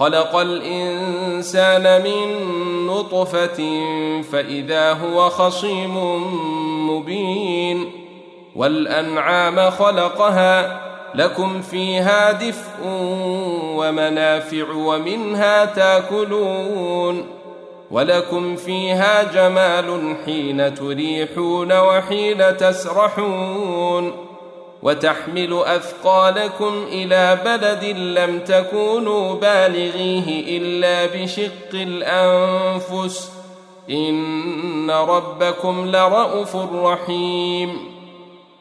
خلق الإنسان من نطفة فإذا هو خصيم مبين والأنعام خلقها لكم فيها دفء ومنافع ومنها تاكلون ولكم فيها جمال حين تريحون وحين تسرحون وتحمل أثقالكم إلى بلد لم تكونوا بالغيه إلا بشق الأنفس. إن ربكم لرءوف رحيم.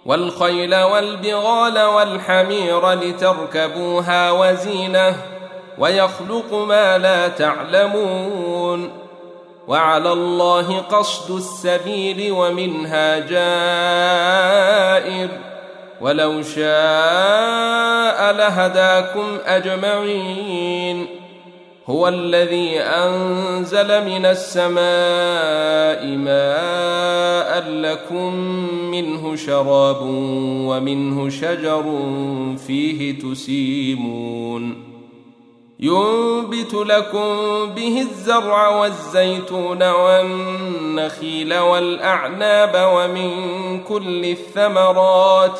والخيل والبغال والحمير لتركبوها وزينة ويخلق ما لا تعلمون. وعلى الله قصد السبيل ومنها جائر. ولو شاء لهداكم أجمعين. هو الذي أنزل من السماء ماء لكم منه شراب ومنه شجر فيه تسيمون. ينبت لكم به الزرع والزيتون والنخيل والأعناب ومن كل الثمرات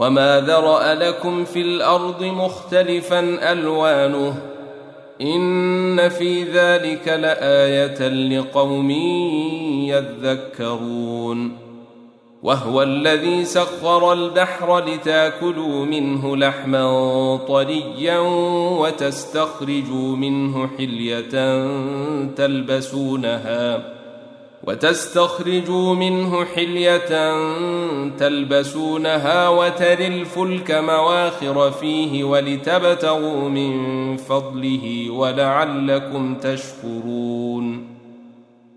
وما ذرا لكم في الأرض مختلفا الوانه ان في ذلك لايه لقوم يذكرون وهو الذي سخر البحر لتاكلوا منه لحما طريا وتستخرجوا منه حليه تلبسونها وتستخرجوا منه حلية تلبسونها وتري الفلك مواخر فيه ولتبتغوا من فضله ولعلكم تشكرون.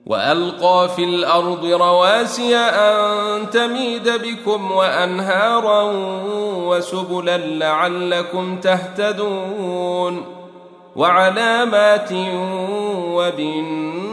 وألقى في الأرض رواسي أن تميد بكم وأنهارا وسبلا لعلكم تهتدون. وعلامات وبالنسبه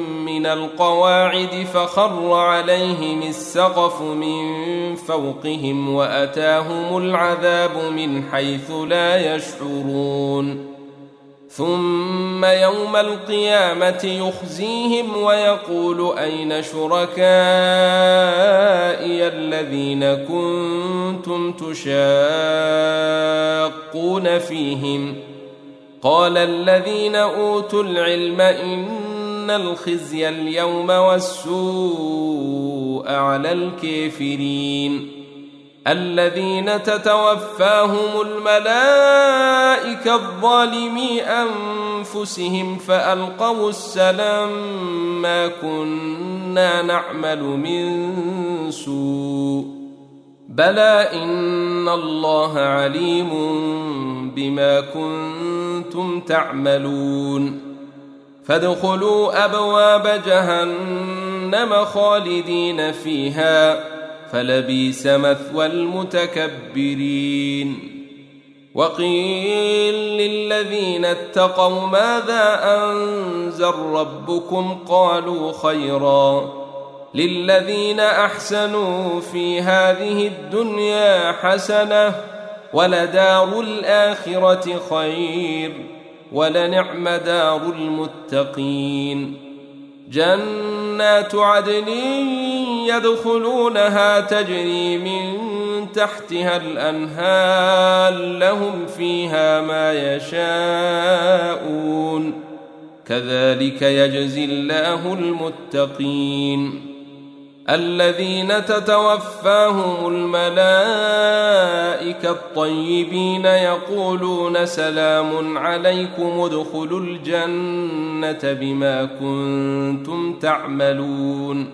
من القواعد فخر عليهم السقف من فوقهم وأتاهم العذاب من حيث لا يشعرون. ثم يوم القيامة يخزيهم ويقول أين شركائي الذين كنتم تشاقون فيهم؟ قال الذين أوتوا العلم أن الخزي اليوم والسوء على الكافرين. الذين تتوفاهم الملائكة الظالمي أنفسهم فألقوا السلام ما كنا نعمل من سوء. بلى إن الله عليم بما كنتم تعملون. فادخلوا أبواب جهنم خالدين فيها فلبيس مثوى المتكبرين. وقيل للذين اتقوا ماذا أنزل ربكم؟ قالوا خيرا للذين أحسنوا في هذه الدنيا حسنة ولدار الآخرة خير. ولنعم دار المتقين. جنات عدن يدخلونها تجري من تحتها الأنهار لهم فيها ما يشاءون. كذلك يجزي الله المتقين. الذين تتوفاهم الملائكة الطيبين يقولون سلام عليكم ادخلوا الجنة بما كنتم تعملون.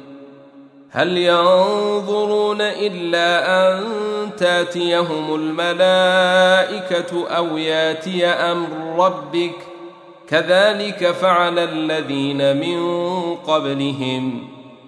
هل ينظرون إلا أن تأتيهم الملائكة أو يأتي أمر ربك؟ كذلك فعل الذين من قبلهم.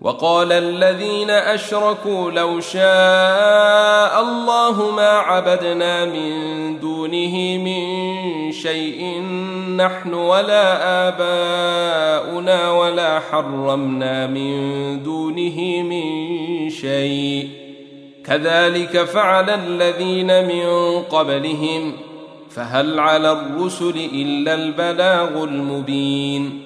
وقال الذين أشركوا لو شاء الله ما عبدنا من دونه من شيء نحن ولا آباؤنا ولا حرمنا من دونه من شيء. كذلك فعل الذين من قبلهم فهل على الرسل إلا البلاغ المبين.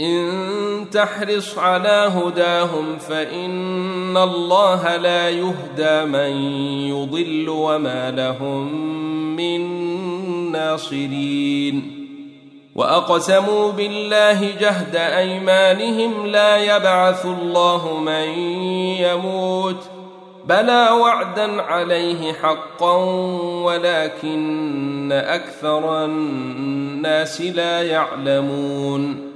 إن تحرص على هداهم فإن الله لا يهدى من يضل وما لهم من ناصرين. وأقسموا بالله جهد أيمانهم لا يبعث الله من يموت. بلى وعدا عليه حقا ولكن أكثر الناس لا يعلمون.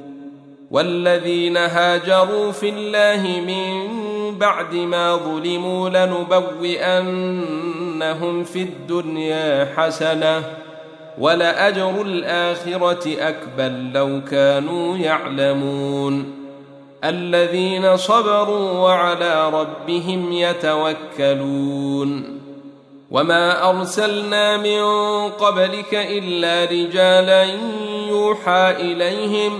والذين هاجروا في الله من بعد ما ظلموا لنبوئنهم في الدنيا حسنة ولأجر الآخرة أكبر لو كانوا يعلمون. الذين صبروا وعلى ربهم يتوكلون. وما أرسلنا من قبلك إلا رجالا يوحى إليهم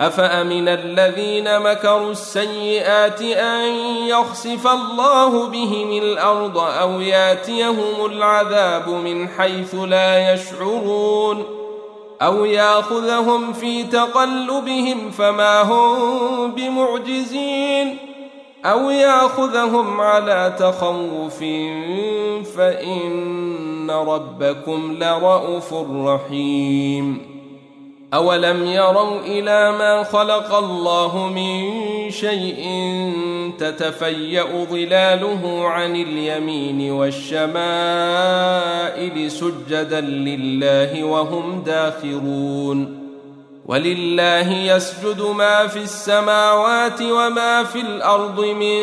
أفأمن الذين مكروا السيئات أن يخسف الله بهم الأرض أو ياتيهم العذاب من حيث لا يشعرون أو يأخذهم في تقلبهم فما هم بمعجزين أو يأخذهم على تخوف فإن ربكم لرءوف رحيم أولم يروا إلى ما خلق الله من شيء تتفيأ ظلاله عن اليمين والشمائل سجدا لله وهم داخرون ولله يسجد ما في السماوات وما في الأرض من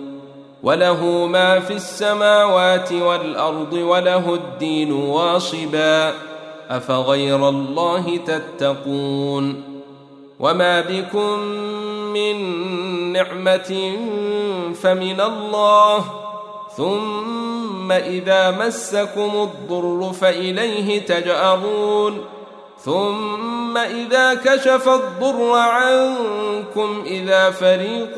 وله ما في السماوات والأرض وله الدين واصبا. أفغير الله تتقون؟ وما بكم من نعمة فمن الله. ثم إذا مسكم الضر فإليه تجأرون. ثم إذا كشف الضر عنكم إذا فريق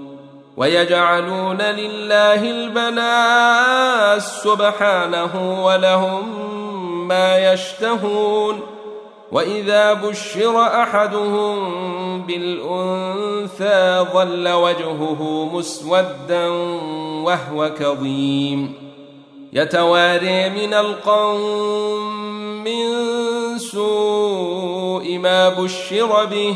ويجعلون لله البنات سبحانه ولهم ما يشتهون وإذا بشر أحدهم بالأنثى ظل وجهه مسودا وهو كظيم. يتواري من القوم من سوء ما بشر به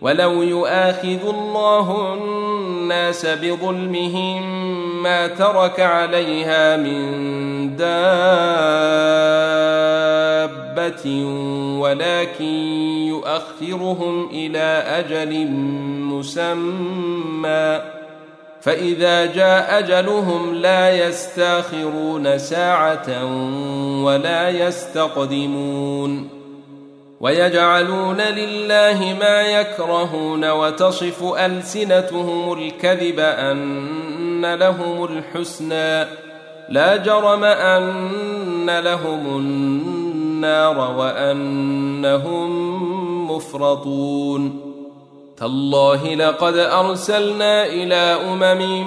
ولو يؤاخذ الله الناس بظلمهم ما ترك عليها من دابة ولكن يؤخرهم إلى أجل مسمى فإذا جاء أجلهم لا يستاخرون ساعة ولا يستقدمون ويجعلون لله ما يكرهون وتصف ألسنتهم الكذب أن لهم الحسنى لا جرم أن لهم النار وأنهم مفرطون تالله لقد أرسلنا إلى أمم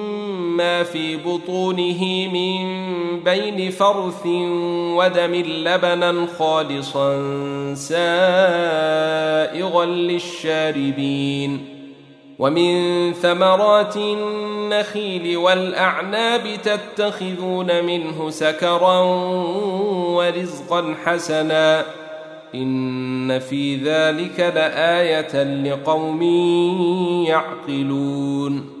في بطونه من بين فرث ودم لبنا خالصا سائغا للشاربين ومن ثمرات النخيل والأعناب تتخذون منه سكرا ورزقا حسنا إن في ذلك لآية لقوم يعقلون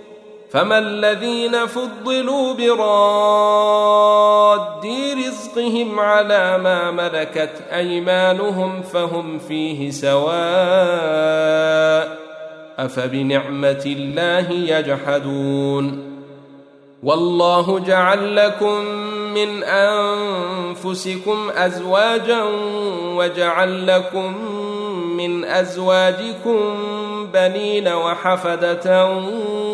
فما الذين فضلوا براد رزقهم على ما ملكت أيمانهم فهم فيه سواء أفبنعمة الله يجحدون والله جعل لكم من أنفسكم أزواجا وجعل لكم من أزواجكم بنين وحفدة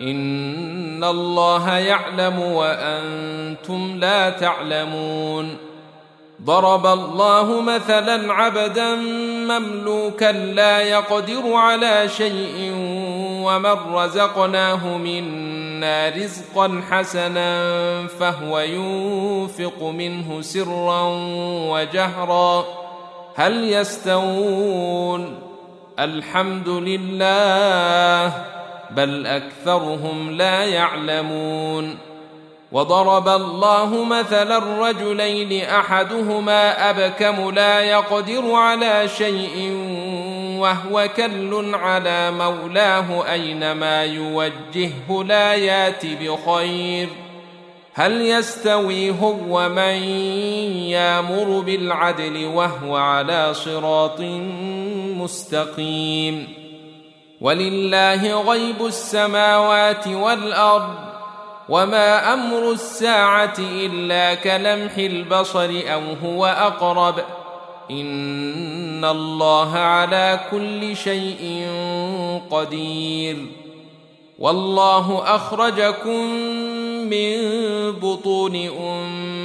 ان الله يعلم وأنتم لا تعلمون ضرب الله مثلا عبدا مملوكا لا يقدر على شيء ومن رزقناه منا رزقا حسنا فهو ينفق منه سرا وجهرا هل يستوون الحمد لله بل أكثرهم لا يعلمون وضرب الله مثلا الرجلين أحدهما أبكم لا يقدر على شيء وهو كل على مولاه أينما يوجهه لا يات بخير هل يستوي هو من يامر بالعدل وهو على صراط مستقيم ولله غيب السماوات والأرض وما أمر الساعة إلا كلمح البصر أو هو أقرب إن الله على كل شيء قدير والله أخرجكم من بطون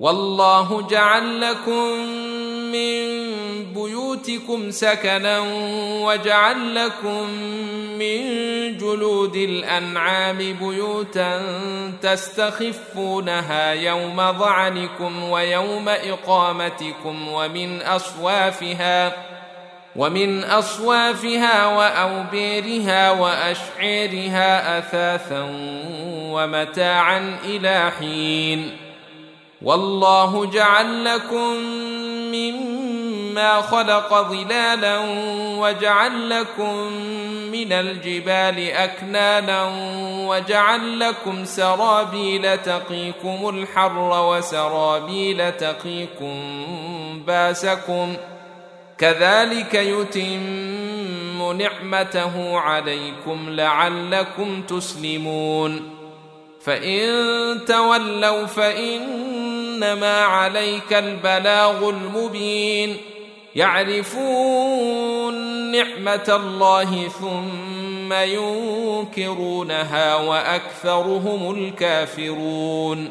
والله جعل لكم من بيوتكم سكنا وجعل لكم من جلود الأنعام بيوتا تستخفونها يوم ظعنكم ويوم إقامتكم ومن أصوافها ومن أصوافها واوبيرها وأشعيرها أثاثا ومتاعا إلى حين والله جعل لكم مما خلق ظلالا وجعل لكم من الجبال أكنانا وجعل لكم سرابيل تقيكم الحر وسرابيل تقيكم باسكم كذلك يتم نعمته عليكم لعلكم تسلمون فإن تولوا فإنما عليك البلاغ المبين. يعرفون نعمة الله ثم ينكرونها وأكثرهم الكافرون.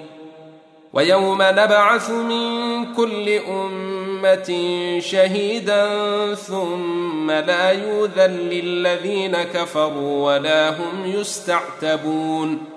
ويوم نبعث من كل أمة شهيدا ثم لا يؤذن للذين كفروا ولا هم يستعتبون.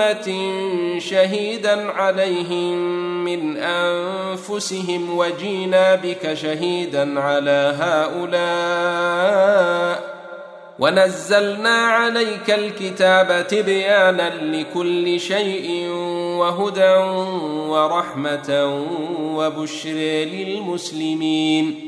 امه شهيدا عليهم من انفسهم وجينا بك شهيدا على هؤلاء ونزلنا عليك الكتاب تبيانا لكل شيء وهدى ورحمه وبشر للمسلمين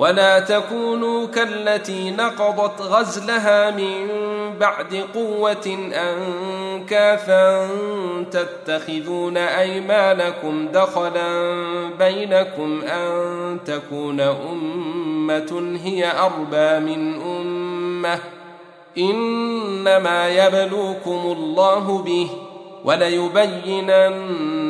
ولا تكونوا كالتي نقضت غزلها من بعد قوة انكاثا تتخذون أيمانكم دخلا بينكم أن تكون أمة هي أربى من أمة إنما يبلوكم الله به وليبينن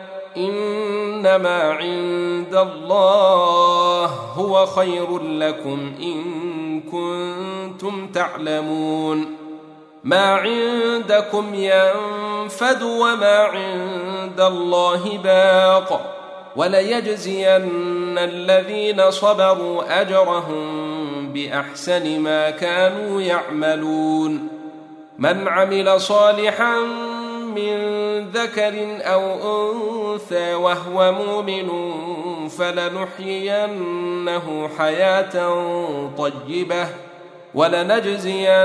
إنما عند الله هو خير لكم إن كنتم تعلمون. ما عندكم ينفد وما عند الله باق. وليجزين الذين صبروا أجرهم بأحسن ما كانوا يعملون. من عمل صالحا من ذكر أو أنثى وهو مؤمن فلنحيينه حياة طيبة ولنجزينهم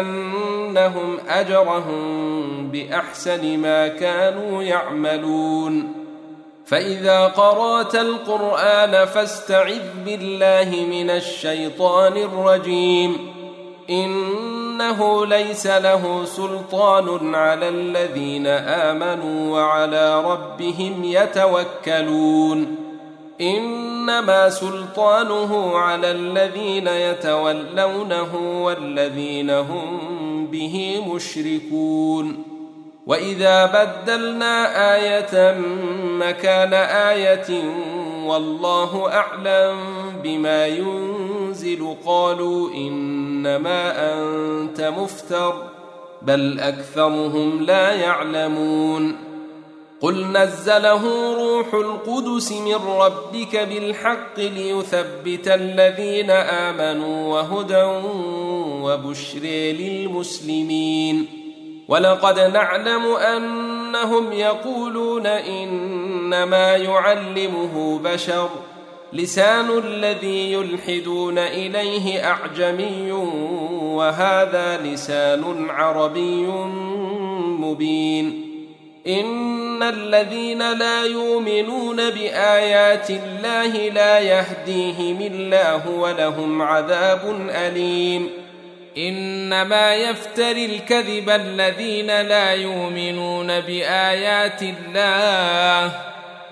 أجرهم بأحسن ما كانوا يعملون. فإذا قرأت القرآن فاستعذ بالله من الشيطان الرجيم. إنه ليس له سلطان على الذين آمنوا وعلى ربهم يتوكلون إنما سلطانه على الذين يتولونه والذين هم به مشركون وإذا بدلنا آية مكان آية والله أعلم بما ينزل قالوا إنما أنت مفتر بل أكثرهم لا يعلمون قل نزله روح القدس من ربك بالحق ليثبت الذين آمنوا وهدى وبشر للمسلمين ولقد نعلم أنهم يقولون إنما يعلمه بشر لسان الذي يلحدون إليه أعجمي وهذا لسان عربي مبين. إن الذين لا يؤمنون بآيات الله لا يهديهم الله ولهم عذاب أليم. إنما يفتري الكذب الذين لا يؤمنون بآيات الله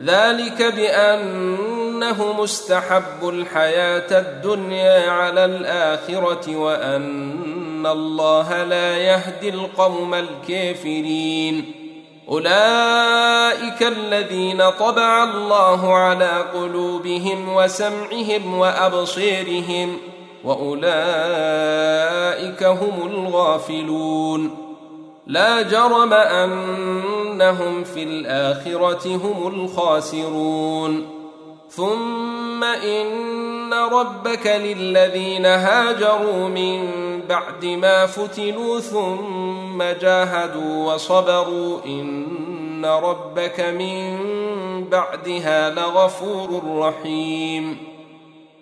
ذلك بأنه مستحب الحياة الدنيا على الآخرة وأن الله لا يهدي القوم الكافرين. أولئك الذين طبع الله على قلوبهم وسمعهم وابصيرهم وأولئك هم الغافلون. لا جرم إنهم في الآخرة هم الخاسرون. ثم إن ربك للذين هاجروا من بعد ما فتنوا ثم جاهدوا وصبروا إن ربك من بعدها لغفور رحيم.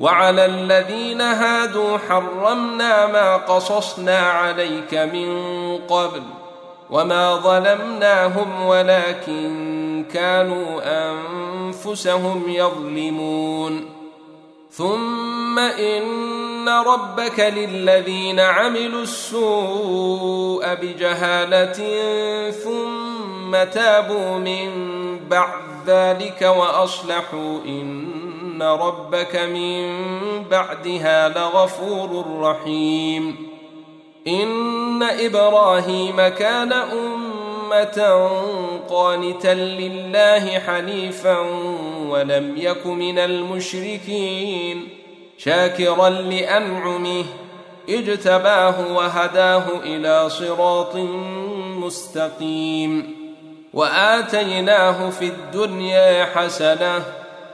وعلى الذين هادوا حرمنا ما قصصنا عليك من قبل وما ظلمناهم ولكن كانوا أنفسهم يظلمون. ثم إن ربك للذين عملوا السوء بجهالة ثم تابوا من بعد ذلك وأصلحوا إن ربك من بعدها لغفور رحيم ان إبراهيم كان امه قانتا لله حنيفا ولم يك من المشركين شاكرا لانعمه اجتباه وهداه إلى صراط مستقيم واتيناه في الدنيا حسنه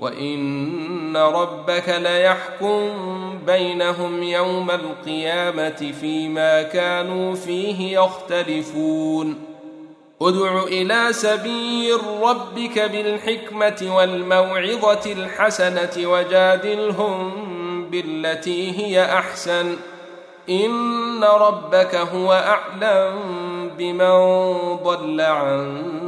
وان ربك ليحكم بينهم يوم القيامه فيما كانوا فيه يختلفون ادع إلى سبيل ربك بالحكمه والموعظه الحسنه وجادلهم بالتي هي احسن ان ربك هو اعلم بمن ضل عن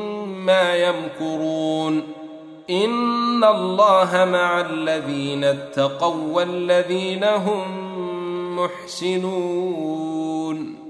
يمكرون. إن الله مع الذين اتقوا والذين هم محسنون.